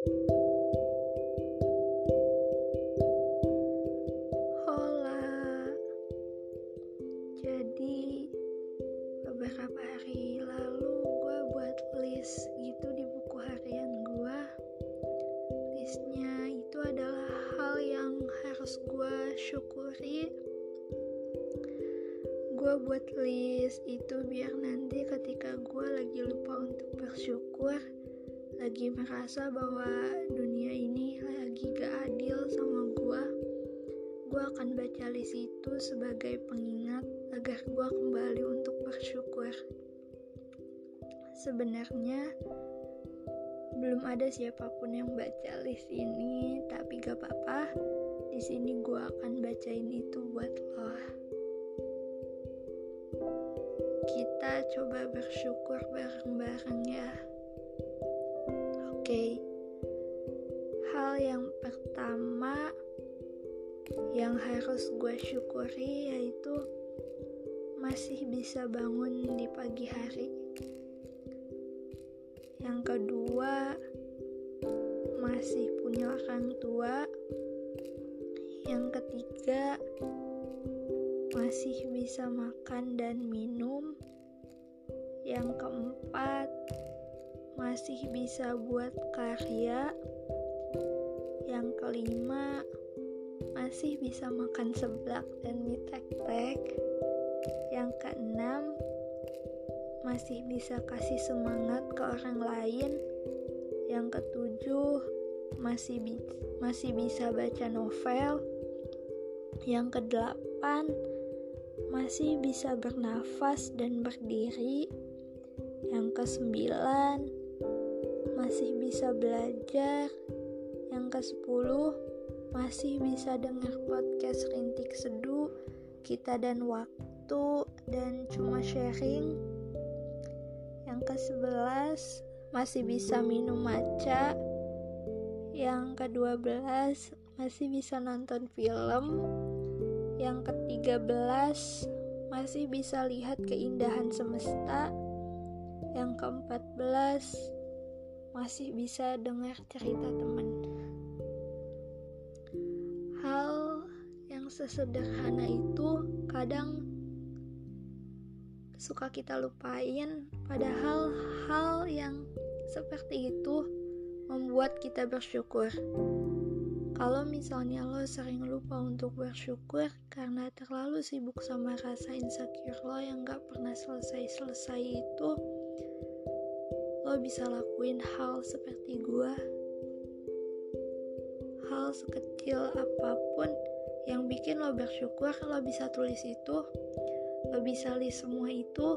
Hola. Jadi beberapa hari lalu gue buat list gitu di buku harian gue. Listnya itu adalah hal yang harus gue syukuri. Gue buat list itu biar nanti ketika gue lagi lupa untuk bersyukur, lagi merasa bahwa dunia ini lagi gak adil sama gue, gue akan baca list itu sebagai pengingat agar gue kembali untuk bersyukur. Sebenarnya belum ada siapa pun yang baca list ini, tapi gak apa-apa. Di sini gue akan bacain itu buat lo. Kita coba bersyukur bareng-bareng Oke, hal yang pertama yang harus gue syukuri yaitu masih bisa bangun di pagi hari. Yang kedua, masih punya orang tua. Yang ketiga, masih bisa makan dan minum. Yang keempat, masih bisa buat karya. Yang kelima, masih bisa makan seblak dan mie tek-tek. Yang keenam, masih bisa kasih semangat ke orang lain. Yang ketujuh, masih bi masih bisa baca novel. Yang kedelapan, masih bisa bernafas dan berdiri. Yang kesembilan, masih bisa belajar. Yang kesepuluh, masih bisa dengar podcast Rintik Seduh, kita dan waktu, dan cuma sharing. Yang ke-11 masih bisa minum maca. Yang ke-12 masih bisa nonton film. Yang ke-13 masih bisa lihat keindahan semesta. Yang ke-14 masih bisa dengar cerita teman. Hal yang sesederhana itu kadang suka kita lupain, padahal hal yang seperti itu membuat kita bersyukur. Kalau misalnya lo sering lupa untuk bersyukur karena terlalu sibuk sama rasa insecure lo yang gak pernah selesai-selesai itu, lo bisa lakuin hal seperti gua. Hal sekecil apa pun yang bikin lo bersyukur, lo bisa tulis itu, lo bisa list semua itu,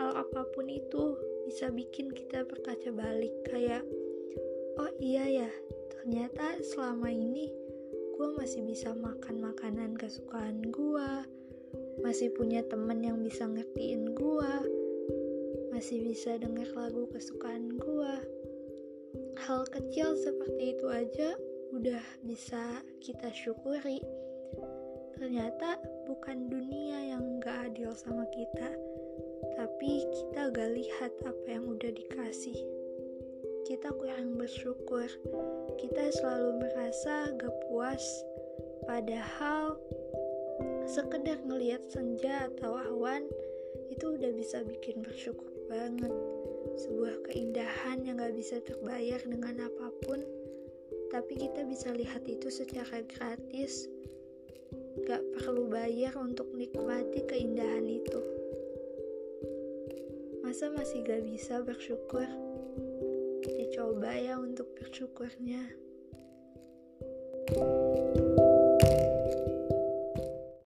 hal apa pun itu bisa bikin kita berkaca balik kayak, oh iya ya, ternyata selama ini gue masih bisa makan makanan kesukaan gue, masih punya temen yang bisa ngertiin gue, masih bisa denger lagu kesukaan gue. Hal kecil seperti itu aja udah bisa kita syukuri. Ternyata bukan dunia yang gak adil sama kita, tapi kita gak lihat apa yang udah dikasih. Kita kurang bersyukur, kita selalu merasa gak puas, padahal sekedar ngelihat senja atau awan itu udah bisa bikin bersyukur banget. Sebuah keindahan yang gak bisa terbayar dengan apa pun, tapi kita bisa lihat itu secara gratis. Gak perlu bayar untuk nikmati keindahan itu. Masa masih gak bisa bersyukur? Dicoba ya untuk bersyukurnya. thank you